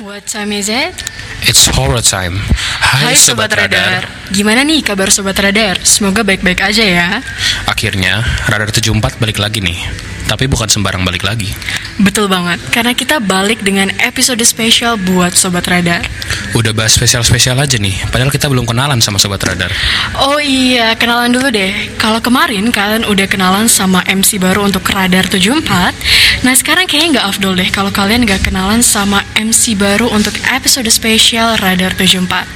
What time is it? It's horror time. Hai, Sobat, Radar. Gimana nih kabar Sobat Radar? Semoga baik-baik aja ya. Akhirnya, Radar 74 balik lagi nih. Tapi bukan sembarang balik lagi. Betul banget, karena kita balik dengan episode spesial buat Sobat Radar. Udah bahas spesial-spesial aja nih. Padahal kita belum kenalan sama Sobat Radar. Oh iya, kenalan dulu deh. Kalau kemarin kalian udah kenalan sama MC baru untuk Radar 74, nah sekarang kayaknya nggak afdol deh kalau kalian nggak kenalan sama MC baru untuk episode spesial Radar 74.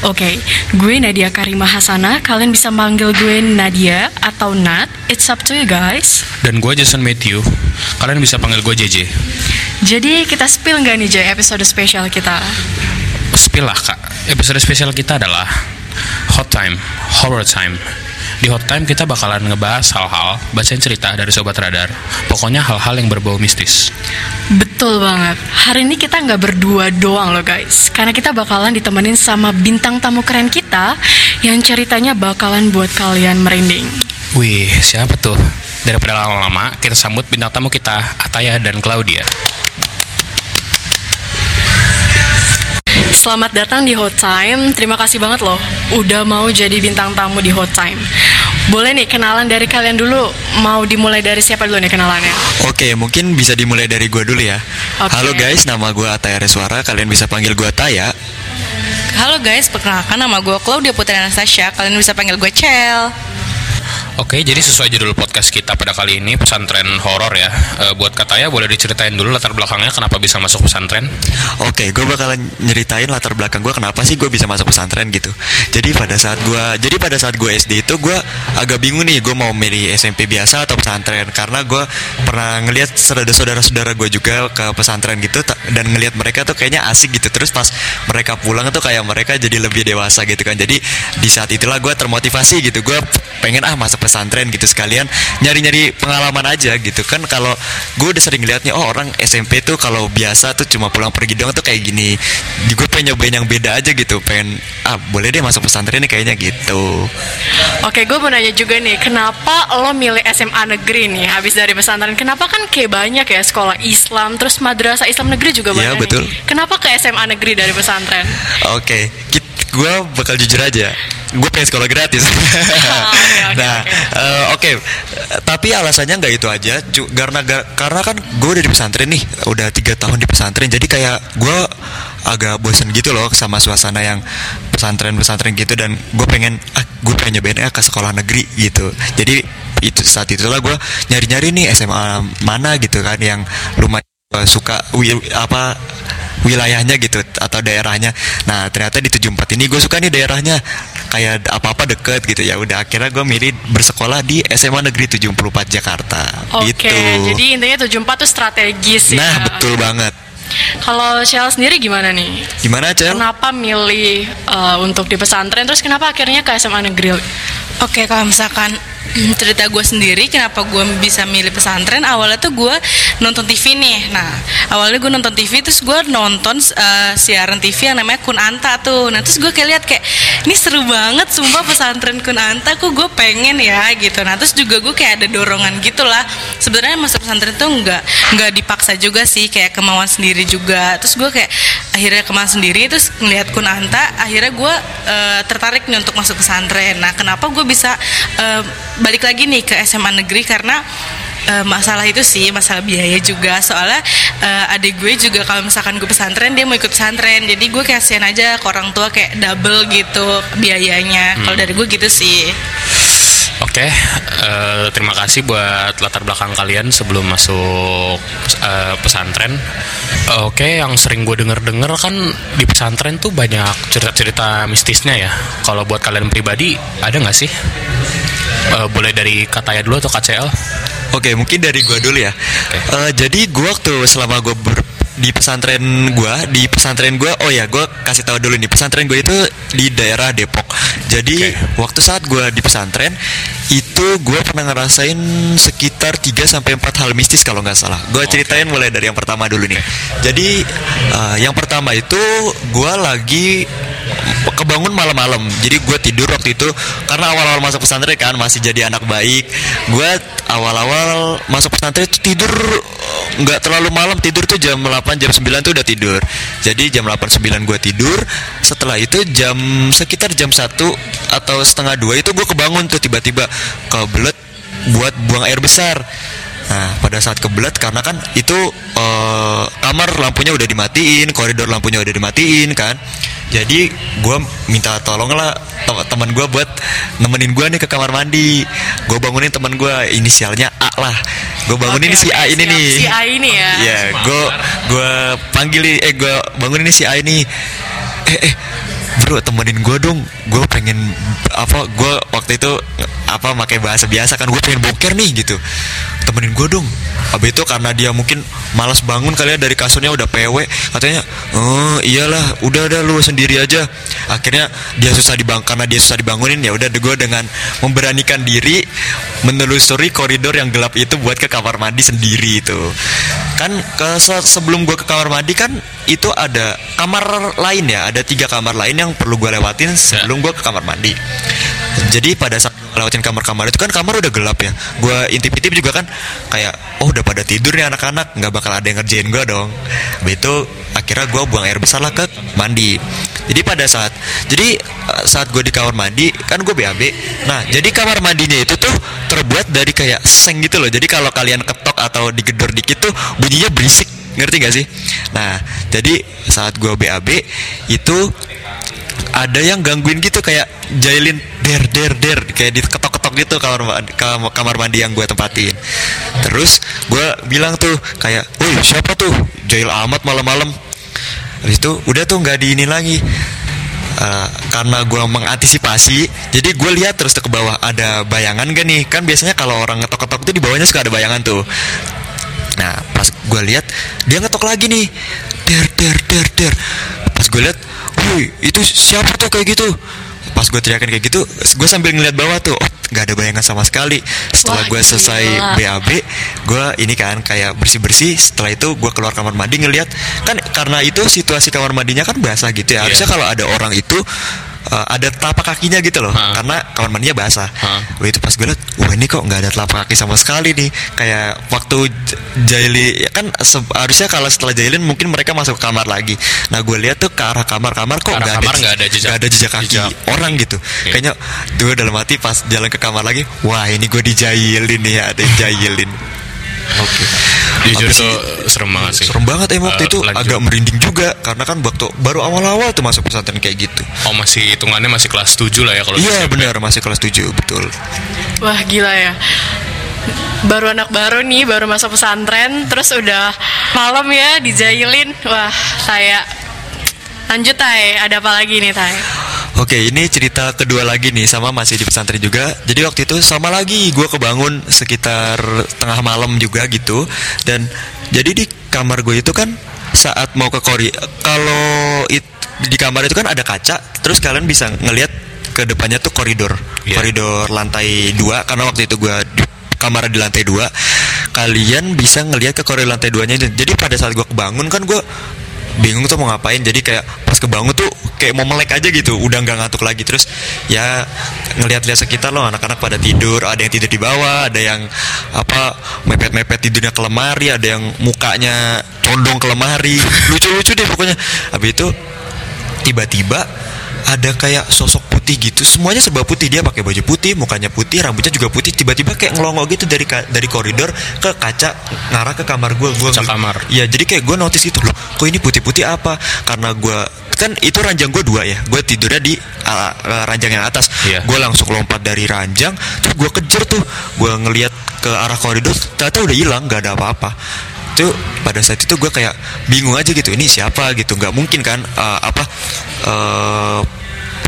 Oke, gue Nadia Karima Hasana. Kalian bisa manggil gue Nadia atau Nat. It's up to you guys. Dan gue Jason Matthew. Kalian bisa panggil gue JJ. Jadi kita spill nggak nih Jay episode spesial kita? Spill lah kak. Episode spesial kita adalah Hot Time, Horror Time. Di Hot Time kita bakalan ngebahas hal-hal, bacain cerita dari Sobat Radar. Pokoknya hal-hal yang berbau mistis. Betul banget. Hari ini kita nggak berdua doang loh guys. Karena kita bakalan ditemenin sama bintang tamu keren kita yang ceritanya bakalan buat kalian merinding. Wih, siapa tuh? Daripada lama-lama, kita sambut bintang tamu kita, Ataya dan Claudia. Selamat datang di Hot Time. Terima kasih banget loh udah mau jadi bintang tamu di Hot Time. Boleh nih kenalan dari kalian dulu. Mau dimulai dari siapa dulu nih kenalannya? Oke, mungkin bisa dimulai dari gua dulu ya. Oke. Halo guys, nama gua Ataya Reswara. Kalian bisa panggil gua Taya. Halo guys, perkenalkan nama gue Claudia Putri Anastasia. Kalian bisa panggil gue Cel. Oke, jadi sesuai judul podcast kita pada kali ini pesantren horor ya. E, buat katanya boleh diceritain dulu latar belakangnya kenapa bisa masuk pesantren? Oke, gue bakalan nyeritain latar belakang gue kenapa sih gue bisa masuk pesantren gitu. Jadi pada saat gue, jadi pada saat gue SD itu gue agak bingung nih gue mau milih SMP biasa atau pesantren karena gue pernah ngelihat saudara-saudara gue juga ke pesantren gitu dan ngelihat mereka tuh kayaknya asik gitu. Terus pas mereka pulang tuh kayak mereka jadi lebih dewasa gitu kan. Jadi di saat itulah gue termotivasi gitu. Gue pengen ah masuk pesantren gitu sekalian nyari-nyari pengalaman aja gitu kan kalau gue udah sering liatnya oh orang SMP tuh kalau biasa tuh cuma pulang pergi doang tuh kayak gini gue pengen nyobain yang beda aja gitu pengen ah boleh deh masuk pesantren nih kayaknya gitu Oke, gue mau nanya juga nih, kenapa lo milih SMA negeri nih habis dari pesantren? Kenapa kan kayak banyak ya sekolah Islam, terus madrasah Islam negeri juga banyak. nih. betul. Kenapa ke SMA negeri dari pesantren? Oke, gue bakal jujur aja. Gue pengen sekolah gratis. nah, oke. eh, oke. Tapi alasannya nggak itu aja. Karena karena kan gue udah di pesantren nih, udah tiga tahun di pesantren. Jadi kayak gue agak bosen gitu loh sama suasana yang pesantren-pesantren gitu dan gue pengen ah gue pengen nyobain ya ke sekolah negeri gitu. Jadi itu saat itulah gue nyari-nyari nih SMA mana gitu kan yang lumayan suka apa wilayahnya gitu atau daerahnya. Nah ternyata di 74 ini gue suka nih daerahnya kayak apa-apa deket gitu ya. Udah akhirnya gue milih bersekolah di SMA Negeri 74 Jakarta. Oke, gitu. jadi intinya 74 tuh strategis ya. Nah betul banget. Kalau Shell sendiri gimana nih? Gimana Cel? Kenapa milih uh, untuk di pesantren, terus kenapa akhirnya ke SMA negeri? Oke, kalau misalkan cerita gue sendiri kenapa gue bisa milih pesantren awalnya tuh gue nonton TV nih. Nah awalnya gue nonton TV terus gue nonton eh, siaran TV yang namanya Kun Anta tuh. Nah terus gue kayak lihat kayak ini seru banget sumpah pesantren Kun Anta kok gue pengen ya gitu. Nah terus juga gue kayak ada dorongan gitu lah sebenarnya masuk pesantren tuh nggak nggak dipaksa juga sih kayak kemauan sendiri juga. Terus gue kayak akhirnya kemauan sendiri terus ngeliat Kun Anta akhirnya gue eh, tertarik nih untuk masuk pesantren. Nah kenapa gue bisa eh, balik lagi nih ke SMA negeri karena eh, masalah itu sih masalah biaya juga soalnya eh, adik gue juga kalau misalkan gue pesantren dia mau ikut pesantren jadi gue kasihan aja ke orang tua kayak double gitu biayanya kalau dari gue gitu sih Oke, eh, terima kasih buat latar belakang kalian sebelum masuk eh, pesantren. Oke, yang sering gue denger-denger kan di pesantren tuh banyak cerita-cerita mistisnya ya. Kalau buat kalian pribadi, ada nggak sih? Eh, boleh dari Kataya dulu atau KCL? Oke, mungkin dari gua dulu ya. Eh, jadi gua waktu selama gua ber- di pesantren gua, di pesantren gua, oh ya, gua kasih tahu dulu nih, pesantren gua itu di daerah Depok. Jadi waktu saat gua di pesantren itu gua pernah ngerasain sekitar 3 sampai 4 hal mistis kalau nggak salah. Gua ceritain mulai dari yang pertama dulu nih. Jadi eh, yang pertama itu gua lagi kebangun malam-malam. Jadi gue tidur waktu itu karena awal-awal masuk pesantren kan masih jadi anak baik. Gue awal-awal masuk pesantren itu tidur nggak terlalu malam. Tidur tuh jam 8 jam 9 tuh udah tidur. Jadi jam 8 9 gue tidur. Setelah itu jam sekitar jam 1 atau setengah dua itu gue kebangun tuh tiba-tiba. Kebelet buat buang air besar Nah, pada saat kebelet karena kan itu eh, kamar lampunya udah dimatiin, koridor lampunya udah dimatiin kan. Jadi gue minta tolong lah tem- teman gue buat nemenin gue nih ke kamar mandi. Gue bangunin teman gue inisialnya A lah. Gue bangunin Oke, si A ini siap. nih. Si A ini ya. Iya, gue gue panggil eh gue bangunin si A ini. Eh eh bro temenin gue dong gue pengen apa gue waktu itu apa pakai bahasa biasa kan gue pengen boker nih gitu. Temenin gue dong. Abis itu karena dia mungkin malas bangun kali ya dari kasurnya udah PW katanya oh iyalah udah udah lu sendiri aja. Akhirnya dia susah dibang karena dia susah dibangunin ya udah gue dengan memberanikan diri menelusuri koridor yang gelap itu buat ke kamar mandi sendiri itu kan ke se- sebelum gue ke kamar mandi kan itu ada kamar lain ya ada tiga kamar lain yang perlu gue lewatin sebelum gue ke kamar mandi. Jadi pada saat lewatin kamar-kamar itu kan kamar udah gelap ya. Gue intip-intip juga kan kayak oh udah pada tidur nih anak-anak nggak bakal ada yang ngerjain gue dong. Itu akhirnya gue buang air besar lah ke mandi. Jadi pada saat jadi eh, saat gue di kamar mandi kan gue BAB nah jadi kamar mandinya itu tuh terbuat dari kayak seng gitu loh. Jadi kalau kalian ketok atau digedor dikit tuh bunyinya berisik ngerti gak sih? Nah jadi saat gue BAB itu ada yang gangguin gitu kayak jailin der der der kayak diketok-ketok gitu kamar kamar mandi yang gue tempatin. Terus gue bilang tuh kayak woi siapa tuh? Jail amat malam-malam. Habis itu udah tuh nggak di ini lagi Eh, karena gue mengantisipasi jadi gue lihat terus ke bawah ada bayangan gak nih kan biasanya kalau orang ngetok-ketok tuh di bawahnya suka ada bayangan tuh Nah, pas gue lihat dia ngetok lagi nih. Der der der der. Pas gue lihat, "Woi, itu siapa tuh kayak gitu?" Pas gue teriakin kayak gitu, gue sambil ngeliat bawah tuh, oh nggak ada bayangan sama sekali. Setelah gue selesai. BAB, gue ini kan kayak bersih bersih. Setelah itu gue keluar kamar mandi ngeliat, kan karena itu situasi kamar mandinya kan basah gitu ya. Harusnya kalau ada orang itu uh, ada telapak kakinya gitu loh, Ha. karena kamar mandinya basah. Ha. Wah itu pas gue liat, wah ini kok nggak ada telapak kaki sama sekali nih. Kayak waktu Jaili, ya kan harusnya kalau setelah Jailin mungkin mereka masuk ke kamar lagi. Nah gue lihat tuh ke arah kamar-kamar kok nggak ada, ada jejak- ada jejak kaki jejak. orang gitu. Iya. Kayaknya gue dalam hati pas jalan ke kamar lagi, wah ini gue dijailin nih ya, ada yang jailin. Oke. Jujur itu serem banget sih. Serem banget emang waktu Eh, itu lanjut. agak merinding juga karena kan waktu baru awal-awal tuh masuk pesantren kayak gitu. Oh masih hitungannya masih kelas 7 lah ya kalau Iya SMP. benar masih kelas 7 betul. Wah gila ya Baru anak baru nih Baru masuk pesantren Terus udah malam ya Dijailin Wah saya Lanjut Tay Ada apa lagi nih Tay Oke, ini cerita kedua lagi nih sama masih di pesantren juga. Jadi waktu itu sama lagi gue kebangun sekitar tengah malam juga gitu. Dan jadi di kamar gue itu kan saat mau ke kori kalau it- di kamar itu kan ada kaca, terus kalian bisa ngelihat ke depannya tuh koridor, Iya. koridor lantai dua karena waktu itu gue di kamar di lantai dua kalian bisa ngelihat ke koridor lantai duanya jadi pada saat gue kebangun kan gue bingung tuh mau ngapain. Jadi kayak pas kebangun tuh kayak mau melek aja gitu. Udah nggak ngantuk lagi. Terus ya ngelihat-lihat sekitar loh anak-anak pada tidur. Ada yang tidur di bawah ada yang apa mepet-mepet tidurnya ke lemari ada yang mukanya condong ke lemari. Lucu-lucu deh pokoknya. Habis itu tiba-tiba ada kayak sosok putih gitu. Semuanya serba putih. Dia pakai baju putih mukanya putih rambutnya juga putih. Tiba-tiba kayak ngelongok gitu dari dari koridor ke kaca ngarah ke kamar gue gue kamar. Iya jadi kayak gue notice itu loh Kok ini putih-putih apa? Karena gue Kan itu ranjang gue dua ya. Gue tidurnya di uh, uh, ranjang yang atas. Iya. Gue langsung lompat dari ranjang Terus gue kejar tuh. Gue ngeliat ke arah koridor Ternyata udah hilang Gak ada apa-apa. Itu pada saat itu gue kayak bingung aja gitu ini siapa? gitu. Nggak mungkin kan uh, apa uh,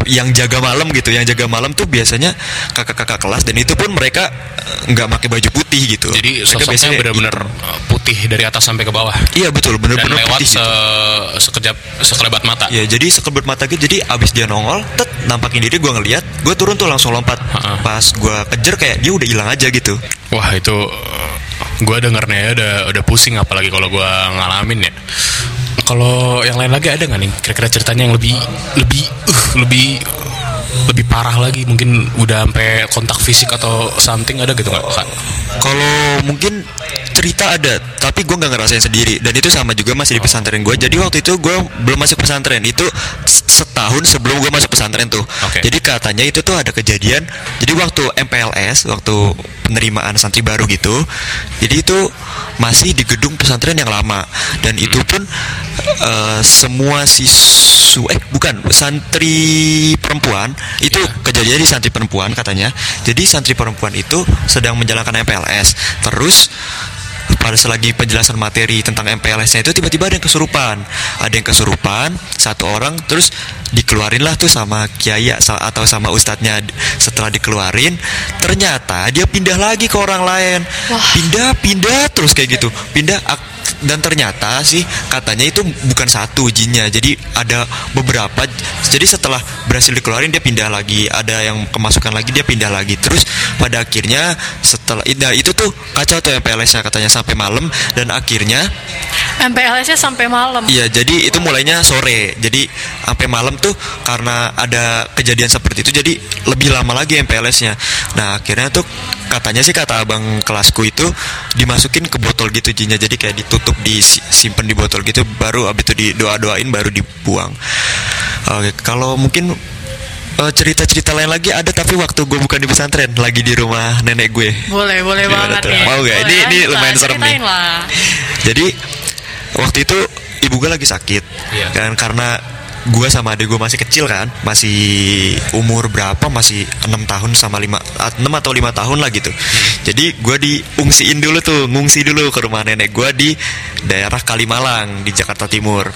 yang jaga malam gitu yang jaga malam tuh biasanya kakak-kakak kelas dan itu pun mereka uh, nggak pakai baju putih gitu Jadi Mereka biasanya benar-benar uh, putih dari atas sampai ke bawah. iya betul Dan bener-bener lewat putih gitu. se- sekejap sekelebat mata. Ya jadi sekelebat mata gitu Jadi abis dia nongol Tet nampakin diri gue ngeliat Gue turun tuh langsung lompat Ha-ha. Pas gue kejar kayak dia udah hilang aja gitu Wah itu gue dengernya ya udah udah pusing apalagi kalau gue ngalamin ya. Kalau yang lain lagi ada nggak nih kira-kira ceritanya yang lebih lebih tuh lebih lebih parah lagi mungkin udah sampai kontak fisik atau something ada gitu nggak? Kalau mungkin cerita ada, tapi gue nggak ngerasain sendiri. Dan itu sama juga masih di pesantren gue. Jadi waktu itu gue belum masuk pesantren. Itu setahun sebelum gue masuk pesantren tuh. Oke. Jadi katanya itu tuh ada kejadian. Jadi waktu MPLS, waktu penerimaan santri baru gitu. Jadi itu masih di gedung pesantren yang lama. Dan itu pun eh, semua siswa, eh bukan santri perempuan itu kejadian di santri perempuan katanya. Jadi santri perempuan itu sedang menjalankan MPLS. Terus pada selagi penjelasan materi tentang MPLS-nya itu tiba-tiba ada yang kesurupan. Ada yang kesurupan, satu orang terus dikeluarin lah tuh sama kiai atau sama ustadznya. Setelah dikeluarin, ternyata dia pindah lagi ke orang lain. Pindah, pindah terus kayak gitu. Pindah dan ternyata sih katanya itu bukan satu jinnya. Jadi ada beberapa jadi setelah berhasil dikeluarin dia pindah lagi. Ada yang kemasukan lagi dia pindah lagi. Terus pada akhirnya setelah nah, itu tuh kacau tuh MPLS nya katanya sampai malam. Dan akhirnya MPLS-nya sampai malam. Iya, jadi itu mulainya sore. Jadi sampai malam tuh karena ada kejadian seperti itu, jadi lebih lama lagi MPLS-nya. Nah, akhirnya tuh katanya sih kata abang kelasku itu dimasukin ke botol gitu jinnya. Jadi kayak ditutup, disimpan di botol gitu, baru abis itu didoa-doain, baru dibuang. Oke, kalau mungkin eh, cerita-cerita lain lagi ada tapi waktu gue bukan di pesantren, lagi di rumah nenek gue. Boleh, boleh Gimana banget tuh? nih. Mau nggak? Boleh, Ini- ini lumayan serem nih. lah. Jadi waktu itu ibu gue lagi sakit Iya. kan karena gue sama adik gue masih kecil kan. Masih umur berapa? Masih enam tahun sama lima enam atau lima tahun lah gitu. Jadi gue diungsiin dulu tuh ngungsi dulu ke rumah nenek gue di daerah Kalimalang di Jakarta Timur.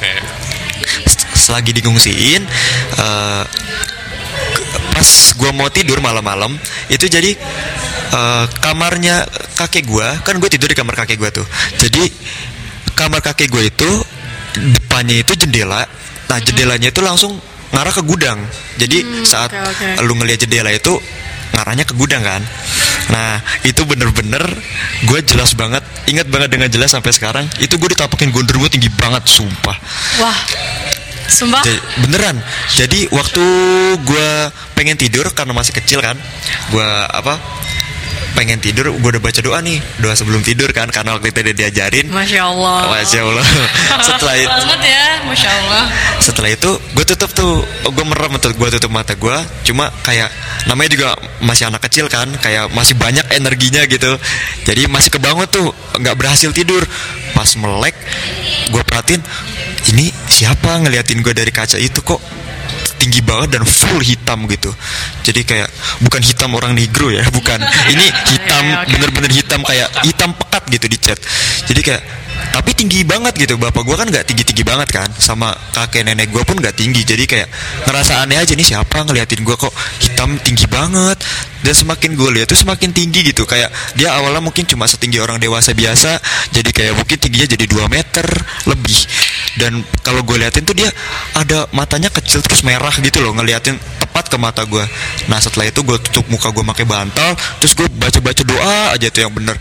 Selagi digungsiin eh, ke- pas gua mau tidur malam-malam itu jadi eh, kamarnya kakek gua kan gue tidur di kamar kakek gua tuh. Jadi kamar kakek gue itu depannya itu jendela nah jendelanya itu langsung ngarah ke gudang jadi saat oke, oke. lu ngelihat jendela itu ngarahnya ke gudang kan nah itu bener-bener gue jelas banget ingat banget dengan jelas sampai sekarang itu gue ditampakin gondor gue tinggi banget sumpah Wah. Sumpah. Ja- beneran jadi waktu gue pengen tidur karena masih kecil kan gue apa pengen tidur gue udah baca doa nih. Doa sebelum tidur kan karena waktu itu dia diajarin. Masya Allah. Masya Allah. Setelah itu banget ya masya allah. Setelah itu gue tutup tuh. Gue merem tuh gue tutup mata gue cuma kayak namanya juga masih anak kecil kan kayak masih banyak energinya gitu. Jadi masih kebangun tuh nggak berhasil tidur. Pas melek gue perhatiin ini siapa ngeliatin gue dari kaca itu kok tinggi banget dan full hitam gitu. Jadi kayak bukan hitam orang negro ya bukan. Ini hitam Oke, oke. bener-bener hitam kayak hitam pekat gitu di cat jadi kayak tapi tinggi banget gitu. Bapak gua kan nggak tinggi tinggi banget kan sama kakek nenek gua pun nggak tinggi. Jadi kayak ngerasa aneh aja nih siapa ngeliatin gua kok hitam tinggi banget? Dan semakin gue lihat tuh semakin tinggi gitu. Kayak dia awalnya mungkin cuma setinggi orang dewasa biasa jadi kayak mungkin tingginya jadi 2 meter lebih dan kalau gue liatin tuh dia ada matanya kecil terus merah gitu loh ngeliatin tepat ke mata gue. Nah setelah itu gue tutup muka gue pakai bantal terus gue baca baca doa aja tuh yang bener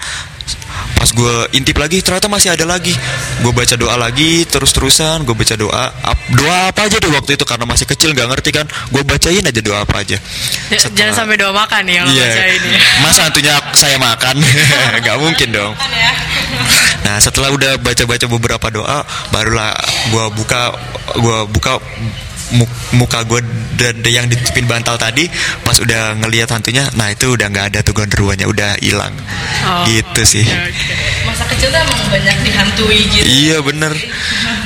pas gue intip lagi ternyata masih ada lagi gue baca doa lagi terus terusan gue baca doa Ap- doa apa aja deh waktu itu karena masih kecil nggak ngerti kan gue bacain aja doa apa aja Setelah- Jangan sampai doa makan ya baca ini. Masa hantunya saya makan? Gak mungkin dong. Nah setelah udah baca-baca beberapa doa, barulah gua buka, gua buka muka gue dan yang ditutupin bantal tadi pas udah ngelihat hantunya nah itu udah nggak ada tuh gondruannya udah hilang. Oh, gitu sih. masa kecil tuh emang banyak dihantui gitu. Iya bener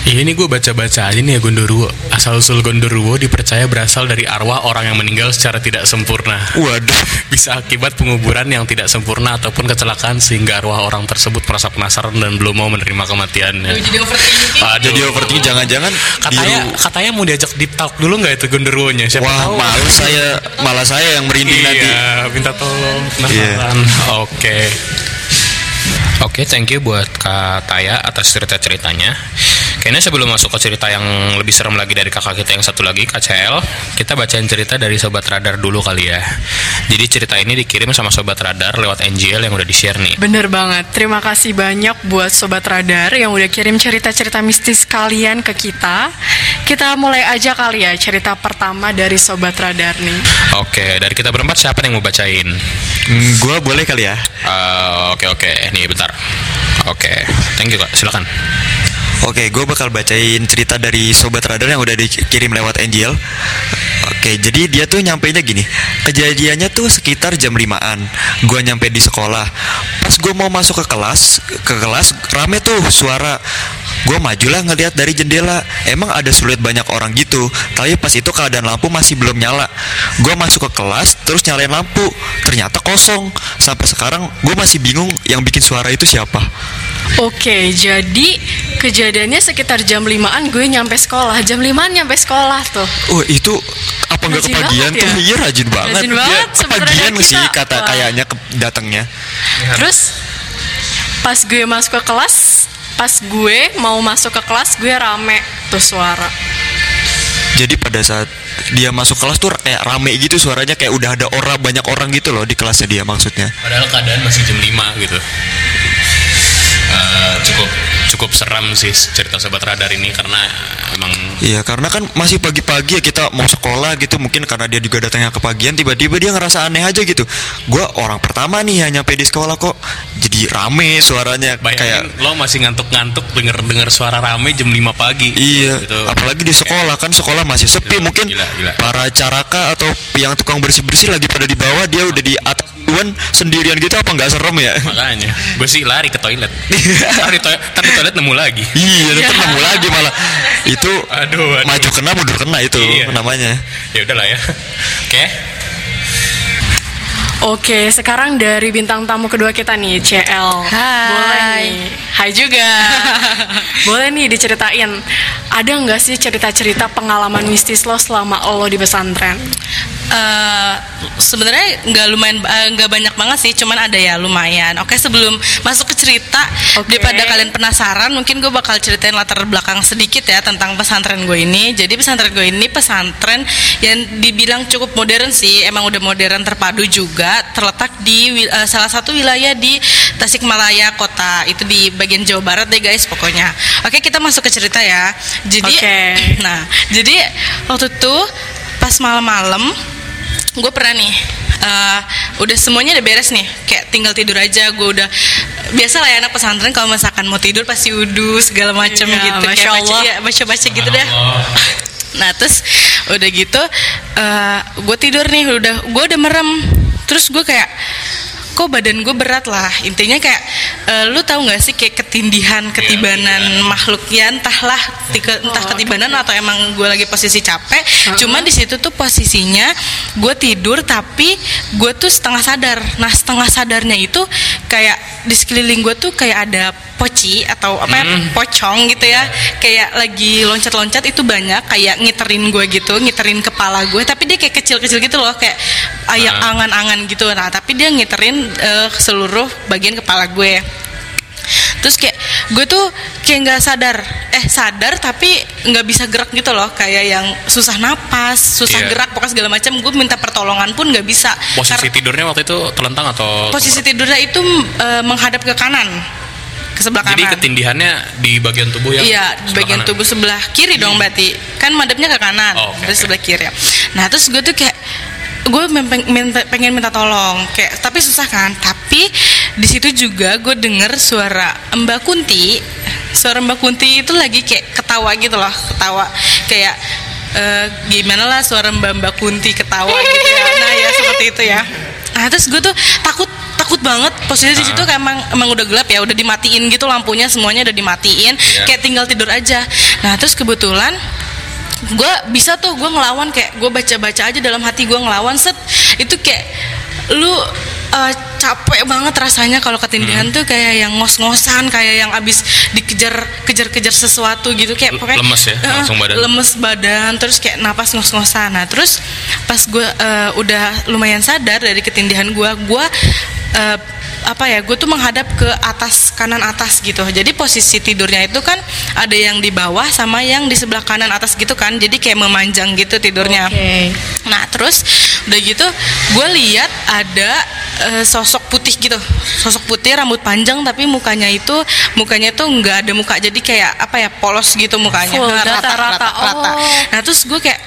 Iya ini gue baca-baca aja nih ya Gondoruo Asal-usul Gondoruo dipercaya berasal dari arwah orang yang meninggal secara tidak sempurna. Waduh. Bisa akibat penguburan yang tidak sempurna ataupun kecelakaan Sehingga arwah orang tersebut merasa penasaran dan belum mau menerima kematiannya. Jadi overthinking. Aduh, jadi overthinking. Jangan-jangan Katanya, di ru- katanya mau diajak deep talk dulu nggak itu Gondoruonya Siapa wah tahu. malu saya. Malah saya yang merinding nanti. Iya, minta tolong penasaran. Oke. Oke, thank you buat Kak Taya atas cerita-ceritanya. Kayaknya sebelum masuk ke cerita yang lebih serem lagi dari kakak kita yang satu lagi, KCL, kita bacain cerita dari Sobat Radar dulu kali ya. Jadi cerita ini dikirim sama Sobat Radar lewat NGL yang udah di-share nih. Bener banget, terima kasih banyak buat Sobat Radar yang udah kirim cerita-cerita mistis kalian ke kita Kita mulai aja kali ya cerita pertama dari Sobat Radar nih Oke, dari kita berempat siapa yang mau bacain? Hmm, gue boleh kali ya. Eh, Oke oke, nih bentar. Oke, thank you kak, silakan. Oke, gue bakal bacain cerita dari Sobat Radar yang udah dikirim lewat Angel. Oke, jadi dia tuh nyampainya gini. Kejadiannya tuh sekitar jam 5-an. Gue nyampe di sekolah. Pas gue mau masuk ke kelas, ke kelas rame tuh suara. Gue majulah ngeliat dari jendela. Emang ada sulit banyak orang gitu. Tapi pas itu keadaan lampu masih belum nyala. Gue masuk ke kelas, terus nyalain lampu. Ternyata kosong. Sampai sekarang gue masih bingung yang bikin suara itu siapa. Oke, jadi kejadiannya sekitar jam 5an gue nyampe sekolah Jam 5an nyampe sekolah tuh Oh itu apa nggak kepagian tuh? ya? Iya rajin banget. Rajin Dia banget, sebenarnya kepagian kita- sih kata kayaknya datangnya. Terus pas gue masuk ke kelas Pas gue mau masuk ke kelas gue rame tuh suara Jadi pada saat dia masuk kelas tuh kayak rame gitu suaranya kayak udah ada orang banyak orang gitu loh di kelasnya dia maksudnya. Padahal keadaan masih jam 5 gitu. Eh, cukup cukup seram sih cerita Sobat Radar ini karena emang Iya karena kan masih pagi-pagi ya kita mau sekolah gitu mungkin karena dia juga datangnya kepagian tiba-tiba dia ngerasa aneh aja gitu. Gua orang pertama nih yang nyampe di sekolah kok jadi rame suaranya kayak bayangin lo masih ngantuk-ngantuk denger-denger suara rame jam 5 pagi. Iya, Gitu. apalagi di sekolah kan sekolah masih sepi Gila, mungkin gila, gila. para caraka atau yang tukang bersih bersih lagi pada di bawah dia udah di atas duluan sendirian gitu apa nggak serem ya? Makanya gue sih lari ke toilet. Toilet, ntar di toilet nemu lagi. iya, tetap nemu lagi malah itu Aduh, aduh. maju kena mundur kena itu Iya. namanya. Ya udahlah ya. Oke. Oke, sekarang dari bintang tamu kedua kita nih, CL. Hai. Boleh nih. Hai juga. Boleh nih diceritain. Ada nggak sih cerita-cerita pengalaman mistis lo selama lo di pesantren? Eh, sebenarnya nggak lumayan eh, nggak banyak banget sih cuman ada ya lumayan. Oke sebelum masuk ke cerita Oke. daripada kalian penasaran mungkin gue bakal ceritain latar belakang sedikit ya tentang pesantren gue ini. Jadi pesantren gue ini pesantren yang dibilang cukup modern sih emang udah modern terpadu juga terletak di eh, salah satu wilayah di Tasikmalaya kota. Itu di bagian Jawa Barat deh guys pokoknya. Oke kita masuk ke cerita ya. Jadi Oke. Nah, jadi waktu itu pas malam-malam gue pernah nih eh, udah semuanya udah beres nih. Kayak tinggal tidur aja gue udah biasa lah ya anak pesantren kalau misalkan mau tidur pasti wudhu segala macam Iya, gitu Masya kayak baca Allah. ya, baca-baca gitu dah. Nah terus udah gitu gue tidur nih udah gue udah merem. Terus gue kayak kok badan gue berat lah. Intinya kayak eh, lu tahu nggak sih kayak ketindihan ketibanan makhluk? Ya entahlah tika- entah Oh, ketibanan atau emang gue lagi posisi capek. Cuman di situ tuh posisinya gue tidur tapi gue tuh setengah sadar. Nah setengah sadarnya itu kayak di sekeliling gue tuh kayak ada poci atau apa ya pocong gitu ya. Kayak lagi loncat-loncat itu banyak kayak ngiterin gue gitu ngiterin kepala gue tapi dia kayak kecil-kecil gitu loh kayak ayak angan-angan gitu. Nah tapi dia ngiterin eh, seluruh bagian kepala gue terus kayak gue tuh kayak nggak sadar eh sadar tapi nggak bisa gerak gitu loh kayak yang susah napas susah Iya. gerak pokoknya segala macam gue minta pertolongan pun nggak bisa Posisi Kar- tidurnya waktu itu telentang atau posisi tidurnya itu eh, menghadap ke kanan ke sebelah Jadi kanan ketindihannya di bagian tubuh yang Iya, di bagian kanan? tubuh sebelah kiri dong berarti. Kan madepnya ke kanan, Oh, oke, terus oke. sebelah kiri. Nah, terus gue tuh kayak gue minta, pengen minta tolong, kayak tapi susah kan. Tapi di situ juga gue denger suara Mbak Kunti. Suara Mbak Kunti itu lagi kayak ketawa gitu loh, ketawa kayak eh, gimana lah suara Mbak Mbak Kunti ketawa gitu ya. Nah, ya seperti itu ya. Nah, terus gue tuh takut takut banget posisi di situ kayak emang emang udah gelap ya udah dimatiin gitu lampunya semuanya udah dimatiin Iya. kayak tinggal tidur aja nah terus kebetulan gue bisa tuh gue ngelawan kayak gue baca baca aja dalam hati gue ngelawan set. Itu kayak lu uh, capek banget rasanya kalau ketindihan Hmm. tuh kayak yang ngos-ngosan kayak yang abis dikejar kejar-kejar sesuatu gitu kayak pokoknya lemes ya, Eh, langsung badan. lemes badan terus kayak napas ngos-ngosan nah terus pas gue eh, udah lumayan sadar dari ketindihan gue gue eh, apa ya gue tuh menghadap ke atas kanan atas gitu jadi posisi tidurnya itu kan ada yang di bawah sama yang di sebelah kanan atas gitu kan jadi kayak memanjang gitu tidurnya Oke. Nah terus udah gitu gue lihat ada eh, sosok putih gitu, sosok putih rambut panjang tapi mukanya itu mukanya tuh nggak ada muka jadi kayak apa ya polos gitu mukanya, Nah, rata-rata. Oh. Nah terus gue kayak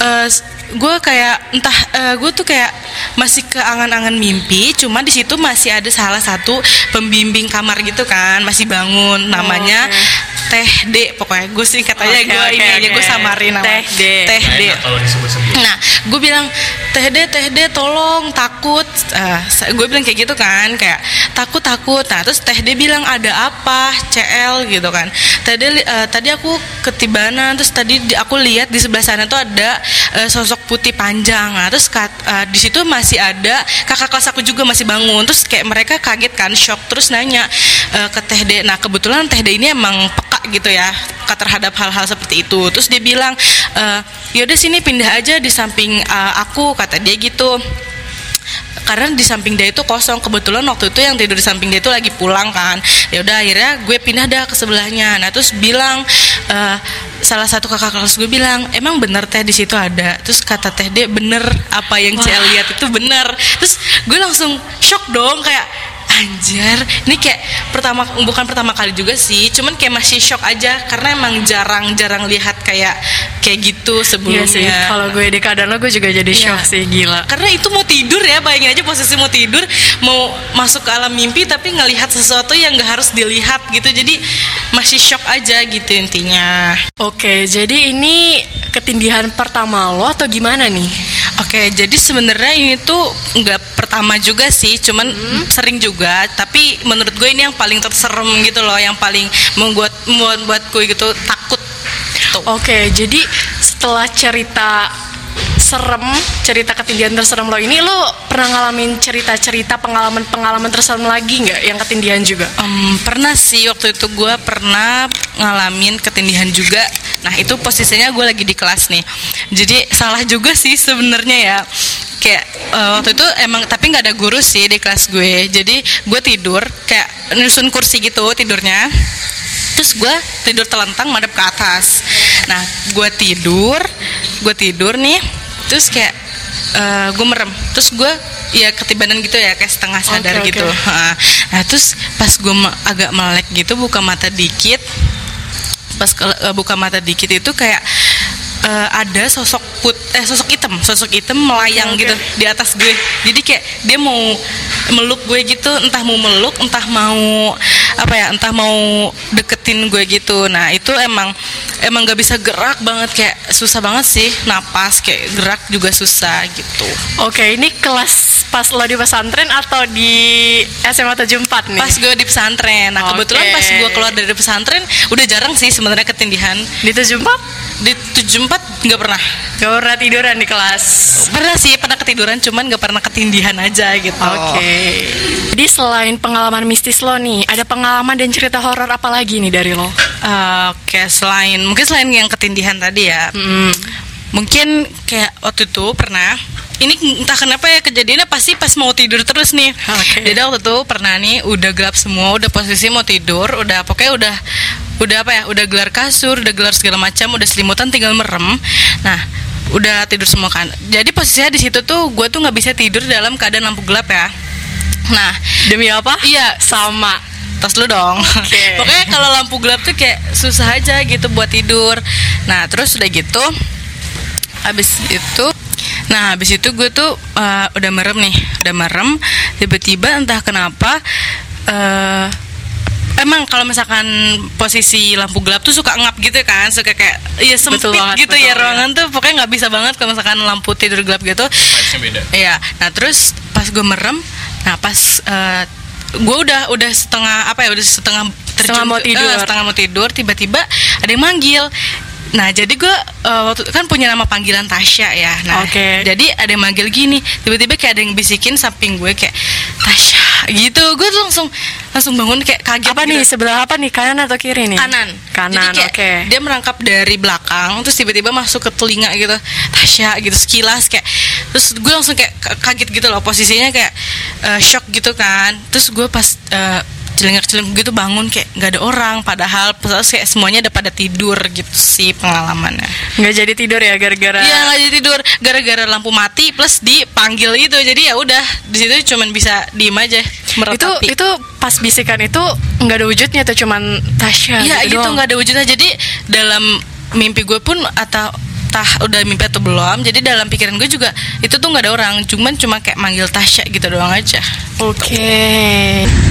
eh, gue kayak entah gue tuh kayak masih ke angan-angan mimpi, cuma di situ masih ada salah satu pembimbing kamar gitu kan masih bangun namanya oke. Teh D pokoknya gue sih katanya Oke, gue oke, ini aja gue samarin nama Teh D. Teh D. Nah, gue bilang teh deh teh deh tolong takut. gue bilang kayak gitu kan, kayak takut takut. Nah, terus teh deh bilang ada apa, CL gitu kan. Tadi eh, tadi aku ketibanan, terus tadi di- aku lihat di sebelah sana tuh ada eh, sosok putih panjang. Nah, terus eh, di situ masih ada kakak kelas aku juga masih bangun. Terus kayak mereka kaget kan, shock. Terus nanya eh, ke teh deh. Nah, kebetulan teh deh ini emang peka gitu ya peka terhadap hal-hal seperti itu. Terus dia bilang, eh, yaudah sini pindah aja di samping eh, aku kata dia gitu karena di samping dia itu kosong kebetulan waktu itu yang tidur di samping dia itu lagi pulang kan ya udah akhirnya gue pindah dah ke sebelahnya nah terus bilang eh, salah satu kakak kelas gue bilang emang bener teh di situ ada? Terus kata teh dia bener apa yang saya lihat itu bener. Terus gue langsung shock dong kayak Anjir, ini kayak pertama bukan pertama kali juga sih, cuman kayak masih shock aja karena emang jarang-jarang lihat kayak kayak gitu Iya sebelumnya. sih. Kalau gue di keadaan lo gue juga jadi Iya. shock sih gila. Karena itu mau tidur ya, bayangin aja posisi mau tidur, mau masuk ke alam mimpi tapi ngelihat sesuatu yang gak harus dilihat gitu. Jadi masih shock aja gitu intinya. Oke, jadi ini ketindihan pertama lo atau gimana nih? Oke, jadi sebenarnya ini tuh nggak pertama juga sih, cuman sering juga. Tapi menurut gue ini yang paling terserem gitu loh, yang paling membuat membuat gue gitu takut. Oke, jadi setelah cerita serem, cerita ketindihan terserem lo ini lo pernah ngalamin cerita-cerita pengalaman-pengalaman terserem lagi nggak yang ketindihan juga? Em, pernah sih waktu itu gue pernah ngalamin ketindihan juga. Nah itu posisinya gue lagi di kelas nih. Jadi salah juga sih sebenarnya ya. Kayak eh, waktu itu emang tapi nggak ada guru sih di kelas gue. Jadi gue tidur kayak nyusun kursi gitu tidurnya. Terus gue tidur telentang madep ke atas. Nah gue tidur, gue tidur nih. Terus kayak gue merem. Terus gue ya ketibanan gitu ya kayak setengah sadar Oke, gitu. Ha. Nah terus pas gue agak melek gitu buka mata dikit, pas eh, buka mata dikit itu kayak eh, ada sosok put eh sosok hitam, sosok hitam melayang oke. gitu di atas gue. Jadi kayak dia mau meluk gue gitu, entah mau meluk, entah mau apa ya, entah mau deketin gue gitu. Nah itu emang emang gak bisa gerak banget kayak susah banget sih napas kayak gerak juga susah gitu. Oke, ini kelas pas lo di pesantren atau di SMA 74 nih? Pas gue di pesantren, nah kebetulan Oke. pas gue keluar dari pesantren udah jarang sih sebenarnya ketindihan. di 74 Di 74 nggak pernah. gak pernah tiduran di kelas. Pernah sih pernah ketiduran, cuman nggak pernah ketindihan aja gitu. Oke. Jadi selain pengalaman mistis lo nih, ada pengalaman dan cerita horor apa lagi nih dari lo? Eh, Oke, selain mungkin selain yang ketindihan tadi ya, Hmm. mungkin kayak waktu itu pernah. Ini entah kenapa ya kejadiannya pasti pas mau tidur terus nih. Oke. Jadi waktu itu pernah nih udah gelap semua, udah posisi mau tidur, udah pokoknya udah udah apa ya, udah gelar kasur, udah gelar segala macam, udah selimutan tinggal merem. Nah, udah tidur semua kan. Jadi posisinya di situ tuh gue tuh nggak bisa tidur dalam keadaan lampu gelap ya. Nah, Demi apa? Iya, Sama. tas lu dong. Oke. Pokoknya kalau lampu gelap tuh kayak susah aja gitu buat tidur. Nah, terus udah gitu habis itu Nah, habis itu gue tuh eh, udah merem nih, udah merem. Tiba-tiba entah kenapa eh emang kalau misalkan posisi lampu gelap tuh suka ngap gitu kan, suka kayak ya sempit Betul banget, gitu betul, ya ya. ruangan tuh pokoknya nggak bisa banget kalau misalkan lampu tidur gelap gitu. Beda. Iya. Nah terus pas gue merem, nah pas eh, gue udah udah setengah apa ya udah setengah Setengah mau tidur. eh, setengah mau tidur tiba-tiba ada yang manggil. Nah jadi gue eh, waktu kan punya nama panggilan Tasya ya. Nah Oke. jadi ada yang manggil gini, tiba-tiba kayak ada yang bisikin samping gue kayak Tasya gitu. Gue langsung langsung bangun kayak kaget Apa gitu. nih sebelah apa nih kanan atau kiri nih? kanan Kanan, Jadi oke. kayak dia merangkap dari belakang terus tiba-tiba masuk ke telinga gitu Tasya gitu sekilas kayak terus gue langsung kayak ka- kaget gitu loh posisinya kayak eh, shock gitu kan terus gue pas eh, celingak-celinguk gitu bangun kayak nggak ada orang padahal terus kayak semuanya udah pada tidur gitu sih pengalamannya Nggak jadi tidur ya gara-gara. Iya nggak jadi tidur gara-gara lampu mati plus dipanggil itu jadi ya udah di situ cuman bisa diem aja itu meratapi. itu pas bisikan itu nggak ada wujudnya tuh cuman Tasya Iya gitu doang. nggak ada wujudnya jadi dalam mimpi gue pun atau tah udah mimpi atau belum jadi dalam pikiran gue juga itu tuh nggak ada orang cuman cuma kayak manggil Tasya gitu doang aja Oke.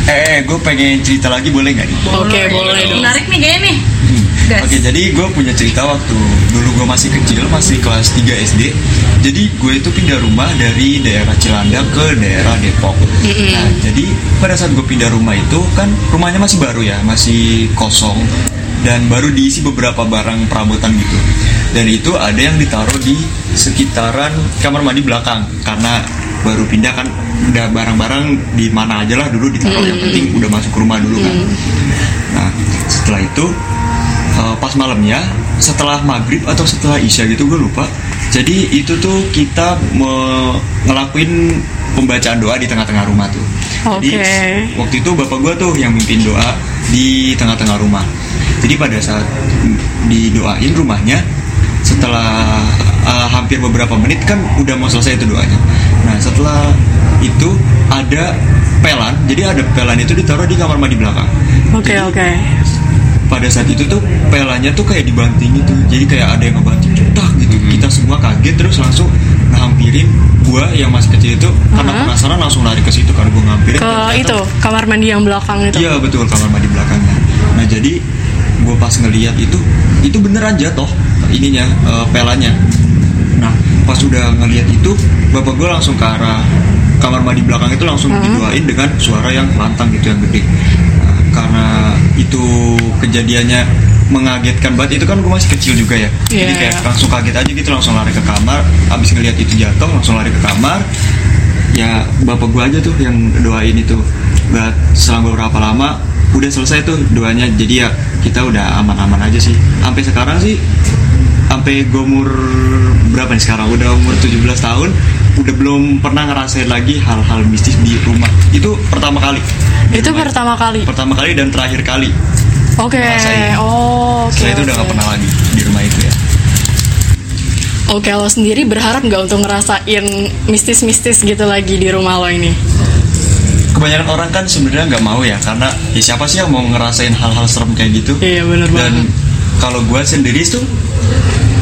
Eh, gue pengen cerita lagi boleh nggak nih? Oke, boleh dong. menarik nih kayaknya nih Hmm. Oke, jadi gue punya cerita waktu dulu gue masih kecil, masih kelas 3 SD. Jadi gue itu pindah rumah dari daerah Cilandak ke daerah Depok. Nah, jadi pada saat gue pindah rumah itu kan rumahnya masih baru ya, masih kosong dan baru diisi beberapa barang perabotan gitu. Dan itu ada yang ditaruh di sekitaran kamar mandi belakang. Karena baru pindah kan udah barang-barang di mana aja lah dulu ditaruh. Yang penting udah masuk ke rumah dulu kan. Nah, setelah itu uh, pas malamnya setelah maghrib atau setelah isya gitu gue lupa. Jadi itu tuh kita ngelakuin pembacaan doa di tengah-tengah rumah tuh. Jadi Oke. waktu itu bapak gue tuh yang mimpin doa di tengah-tengah rumah. Jadi pada saat didoain rumahnya setelah uh, hampir beberapa menit kan udah mau selesai itu doanya. Nah setelah itu ada pelan jadi ada pelan itu ditaruh di kamar mandi belakang. Oke Jadi, oke. pada saat itu tuh pelanya tuh kayak dibanting gitu jadi kayak ada yang ngebanting cetak gitu. Kita semua kaget terus langsung ngampirin gua yang masih kecil itu karena penasaran langsung lari ke situ karena gua ngampirin Ke ternyata- itu kamar mandi yang belakang itu. iya betul kamar mandi belakangnya. Nah jadi gua pas ngeliat itu itu beneran jatuh ininya eh, pelanya. Nah pas udah ngeliat itu bapak gua langsung ke arah kamar mandi belakang itu langsung didoain dengan suara yang lantang gitu yang gede. Nah, karena itu kejadiannya mengagetkan banget. Itu kan gue masih kecil juga ya. Jadi Iya. kayak langsung kaget aja gitu langsung lari ke kamar. Abis ngeliat itu jatuh langsung lari ke kamar. Ya bapak gua aja tuh yang doain itu. Gak selang beberapa lama udah selesai tuh doanya jadi ya kita udah aman-aman aja sih sampai sekarang sih sampai gue umur berapa nih sekarang udah umur 17 tahun udah belum pernah ngerasain lagi hal-hal mistis di rumah itu pertama kali Di Itu rumah. pertama kali. pertama kali dan terakhir kali Oke. ngerasain. Oh. oke, setelah itu udah oke. gak pernah lagi di rumah itu ya Oke, lo sendiri berharap nggak untuk ngerasain mistis-mistis gitu lagi di rumah lo ini? Kebanyakan orang kan sebenarnya nggak mau ya karena ya siapa sih yang mau ngerasain hal-hal serem kayak gitu? Iya, bener dan kalau gue sendiri tuh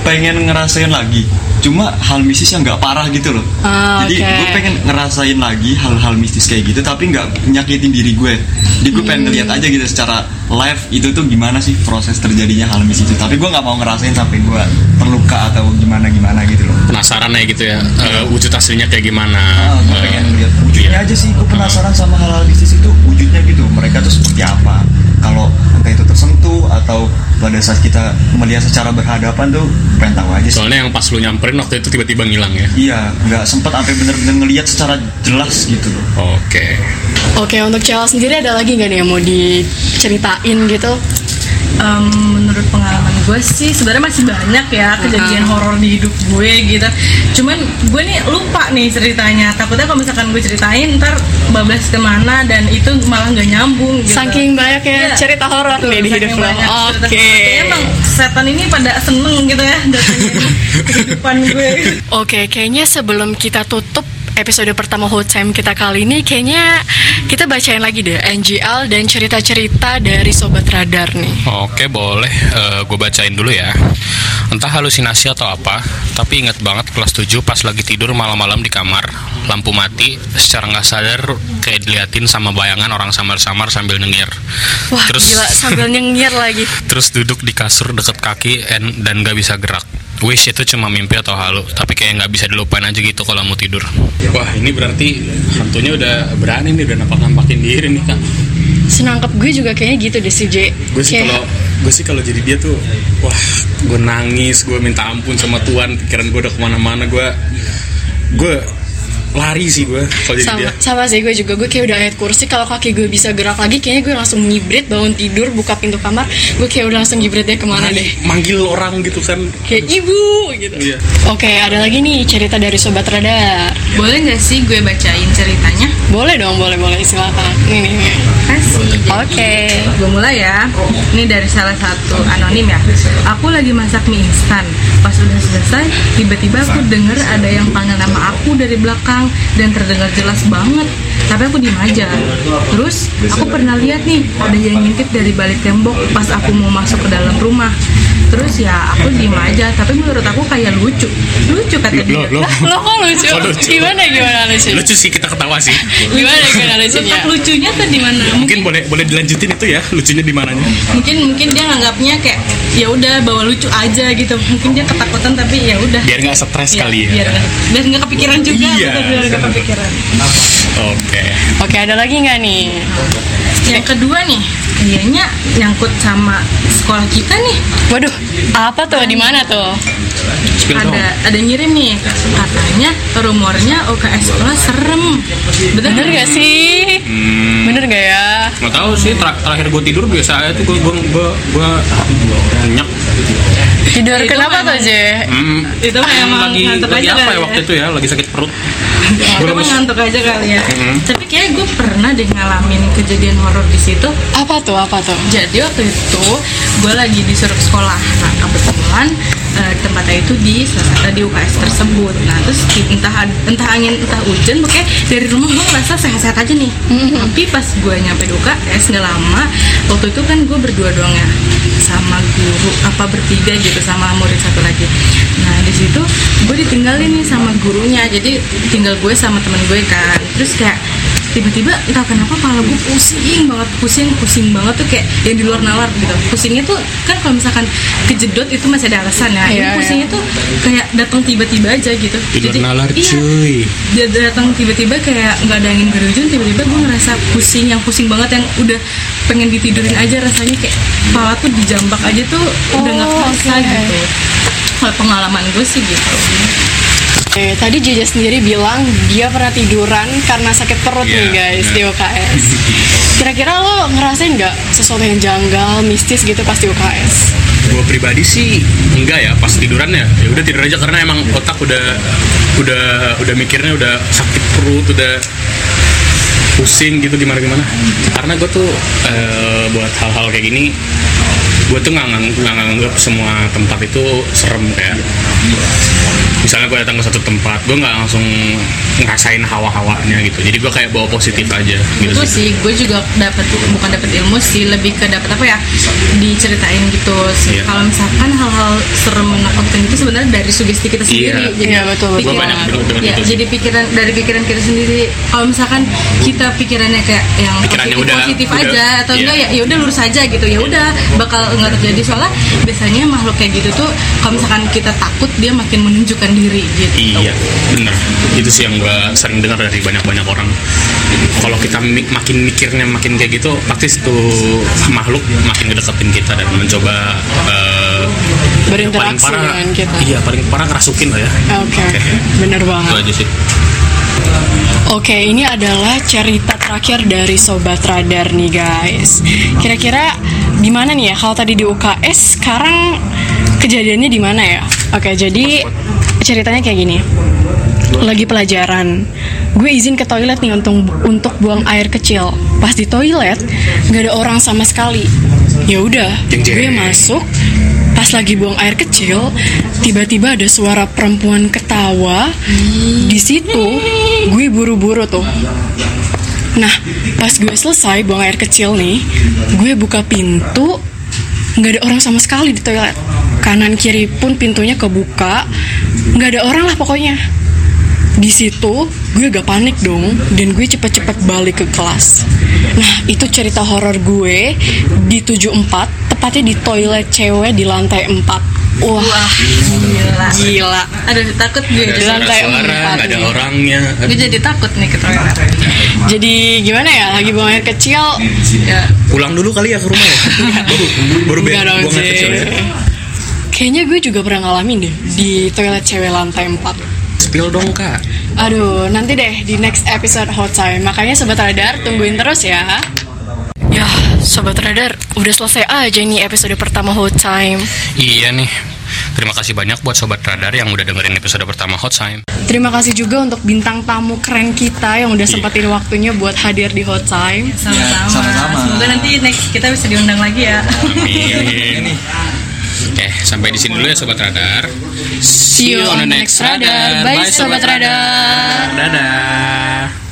pengen ngerasain lagi cuma hal mistis yang nggak parah gitu loh Ah, jadi oke. gue pengen ngerasain lagi hal-hal mistis kayak gitu tapi nggak nyakitin diri gue jadi gue pengen ngeliat aja gitu secara live itu tuh gimana sih proses terjadinya hal mistis itu tapi gue nggak mau ngerasain sampai gue terluka atau gimana gimana gitu loh penasaran ya gitu ya eh, wujud aslinya kayak gimana Ah, gue pengen lihat wujudnya iya. aja sih. Gue penasaran sama hal-hal mistis itu wujudnya gitu. Mereka tuh seperti apa? Kalau entah itu tersentuh atau pada saat kita melihat secara berhadapan tuh pengen tahu aja sih. soalnya yang pas lu nyamperin waktu itu tiba-tiba ngilang ya Iya, nggak sempet sampai bener-bener ngelihat secara jelas gitu loh. oke Oke, untuk Cella sendiri ada lagi nggak nih yang mau diceritain gitu? Em, menurut pengalaman gue sih sebenarnya masih banyak ya kejadian horor di hidup gue gitu cuman gue nih lupa nih ceritanya takutnya kalau misalkan gue ceritain ntar bablas ke mana dan itu malah nggak nyambung gitu Saking banyak ya Iya. cerita horor nih di hidup lo. Oke. emang setan ini pada seneng gitu ya datangnya kehidupan gue Oke, kayaknya sebelum kita tutup episode pertama Hot Time kita kali ini, kayaknya kita bacain lagi deh NGL dan cerita-cerita dari Sobat Radar nih. Oke boleh, gue bacain dulu ya Entah halusinasi atau apa Tapi ingat banget kelas 7 pas lagi tidur malam-malam di kamar Lampu mati, secara nggak sadar Kayak diliatin sama bayangan orang samar-samar sambil nyengir Wah, Terus gila sambil nyengir lagi. terus duduk di kasur deket kaki dan gak bisa gerak Wish itu cuma mimpi atau halu Tapi kayak nggak bisa dilupain aja gitu kalau mau tidur Wah ini berarti hantunya udah berani nih Udah nampak-nampakin diri nih kak Senangkep gue juga kayaknya gitu deh si J. gue sih kalau gue sih kalau jadi dia tuh wah gue nangis gue minta ampun sama Tuhan pikiran gue udah ke mana-mana gue gue lari sih gue kalau jadi sama dia sama sih gue juga gue kayak udah ayat kursi kalau kaki gue bisa gerak lagi kayaknya gue langsung ngibrit bangun tidur buka pintu kamar gue kayak udah langsung ngibrit deh ke mana deh manggil orang gitu kan kayak ibu gitu Iya. oke ada lagi nih cerita dari sobat radar Boleh nggak sih gue bacain ceritanya? boleh dong boleh boleh silakan nih nih. Kasih. oke Gue mulai ya. Ini dari salah satu anonim ya. Aku lagi masak mie instan. Pas udah selesai, tiba-tiba aku denger ada yang panggil nama aku dari belakang dan terdengar jelas banget. Tapi aku diem aja. Terus aku pernah lihat nih ada yang ngintip dari balik tembok pas aku mau masuk ke dalam rumah. Terus ya aku diem aja. Tapi menurut aku kayak lucu. Lucu kata dia. lo lo lo kok lucu? Oh, lucu. gimana gimana lucu lucu sih kita ketawa sih gimana gimana lucunya Letak lucunya tuh di mana? mungkin boleh boleh dilanjutin itu ya lucunya di mananya mungkin mungkin dia nganggapnya kayak ya udah bawa lucu aja gitu mungkin dia ketakutan tapi ya udah biar nggak stres Iya, kali ya biar nggak- biar nggak kepikiran juga Iya. betul, biar nggak kepikiran oke oke ada lagi nggak nih yang kedua nih kayaknya nyangkut sama sekolah kita nih. Waduh apa tuh? Di mana tuh? Ada ada ngirim nih. Katanya rumornya UKS sekolah serem. Betul bener gak sih bener gak ya? Nggak tahu sih ter- terakhir gue tidur biasa aja tuh gue gue gue gue nyenyak tidur Itu kenapa tuh Je Hmm, Itu mah emang lagi ngantuk lagi aja apa kali ya? ya. waktu itu ya? Lagi sakit perut. Itu Gue lemes. ngantuk aja kali ya. Mm-hmm. tapi kayak gue pernah deh ngalamin kejadian horor di situ. Apa tuh? Apa tuh? Jadi waktu itu gue lagi disuruh sekolah. Nah kebetulan eh, tempatnya itu di salah- di UKS tersebut. Nah terus entah entah angin entah hujan, pokoknya dari rumah gue ngerasa sehat-sehat aja nih. Tapi pas gue nyampe di UKS nggak lama, waktu itu kan gue berdua doang ya sama guru apa bertiga gitu sama murid satu lagi. Nah di situ gue ditinggalin nih sama gurunya. Jadi tinggal gue sama temen gue kan. Terus kayak tiba-tiba entah kenapa kepala gue pusing banget pusing pusing banget tuh kayak yang di luar nalar gitu. Pusingnya tuh kan kalau misalkan kejedot itu masih ada alasan ya. Ini Iya, pusingnya tuh kayak datang tiba-tiba aja gitu. Di luar nalar, iya, cuy. dia datang tiba-tiba kayak nggak ada angin gerujun tiba-tiba gue ngerasa pusing yang pusing banget yang udah pengen ditidurin aja rasanya kayak kepala tuh dijambak aja tuh udah nggak Oh, kerasa oke. gitu. Kalau pengalaman gue sih gitu Oke, tadi Jeja sendiri bilang dia pernah tiduran karena sakit perut Iya, nih guys di UKS. Kira-kira lo ngerasain nggak sesuatu yang janggal, mistis gitu pas di UKS? gue pribadi sih enggak ya pas tiduran ya ya udah tidur aja karena emang otak udah udah udah mikirnya udah sakit perut udah pusing gitu gimana gimana karena gue tuh eh, buat hal-hal kayak gini gue tuh nggak nganggap semua tempat itu serem kayak misalnya gue datang ke satu tempat gue nggak langsung ngerasain hawa-hawanya gitu jadi gue kayak bawa positif aja gitu itu sih gue juga dapat bukan dapat ilmu sih lebih ke dapat apa ya diceritain gitu Iya. kalau misalkan hal-hal serem menakutkan itu sebenarnya dari sugesti kita sendiri Iya. jadi Iya, betul, betul. Gua pikiran- ya, itu jadi pikiran dari pikiran kita sendiri kalau misalkan kita pikirannya kayak yang Pikirannya positif, udah- positif udah- aja atau iya. enggak ya ya udah lurus aja gitu ya udah bakal nggak terjadi soalnya biasanya makhluk kayak gitu tuh kalau misalkan kita takut dia makin menunjukkan diri gitu Iya, bener. Itu sih yang gue sering dengar dari banyak-banyak orang. Kalau kita makin mikirnya makin kayak gitu, pasti itu makhluk makin ngedeketin kita dan mencoba eh, Berinteraksi paling parah, dengan kita. Iya, paling parah ngerasukin lah ya. Oke, Oke. bener Itu banget. aja sih. Oke, ini adalah cerita terakhir dari Sobat Radar nih guys. Kira-kira gimana nih ya kalau tadi di UKS sekarang kejadiannya di mana ya? Oke, jadi ceritanya kayak gini. Lagi pelajaran, gue izin ke toilet nih untuk untuk buang air kecil. Pas di toilet nggak ada orang sama sekali. Ya udah, gue masuk. Pas lagi buang air kecil, tiba-tiba ada suara perempuan ketawa. Di situ gue buru-buru tuh. Nah, pas gue selesai buang air kecil nih, gue buka pintu, nggak ada orang sama sekali di toilet. Kanan kiri pun pintunya kebuka, nggak ada orang lah pokoknya. Di situ gue agak panik dong, dan gue cepet-cepet balik ke kelas. Nah, itu cerita horor gue di 74, tepatnya di toilet cewek di lantai 4. Wah, wah gila gila. aduh takut gue Ada Di lantai suara-suara, empat nggak ada orangnya. gue jadi takut nih ke toilet Jadi gimana ya, lagi buang air kecil, ya Pulang dulu kali ya ke rumah ya. baru baru buang air kecil ya. Kayaknya gue juga pernah ngalamin deh di toilet cewek lantai 4 spill dong kak Aduh, nanti deh di next episode Hot Time. Makanya Sobat Radar tungguin terus ya. Ya, Sobat Radar, udah selesai aja nih episode pertama Hot Time. Iya nih. Terima kasih banyak buat sobat radar yang udah dengerin episode pertama Hot Time. Terima kasih juga untuk bintang tamu keren kita yang udah sempetin waktunya buat hadir di Hot Time. Sama-sama. sama-sama. Semoga nanti next kita bisa diundang lagi ya. Amin. Oke, sampai di sini dulu ya sobat radar. See you on the next radar. Bye, Sobat Radar. Dadah.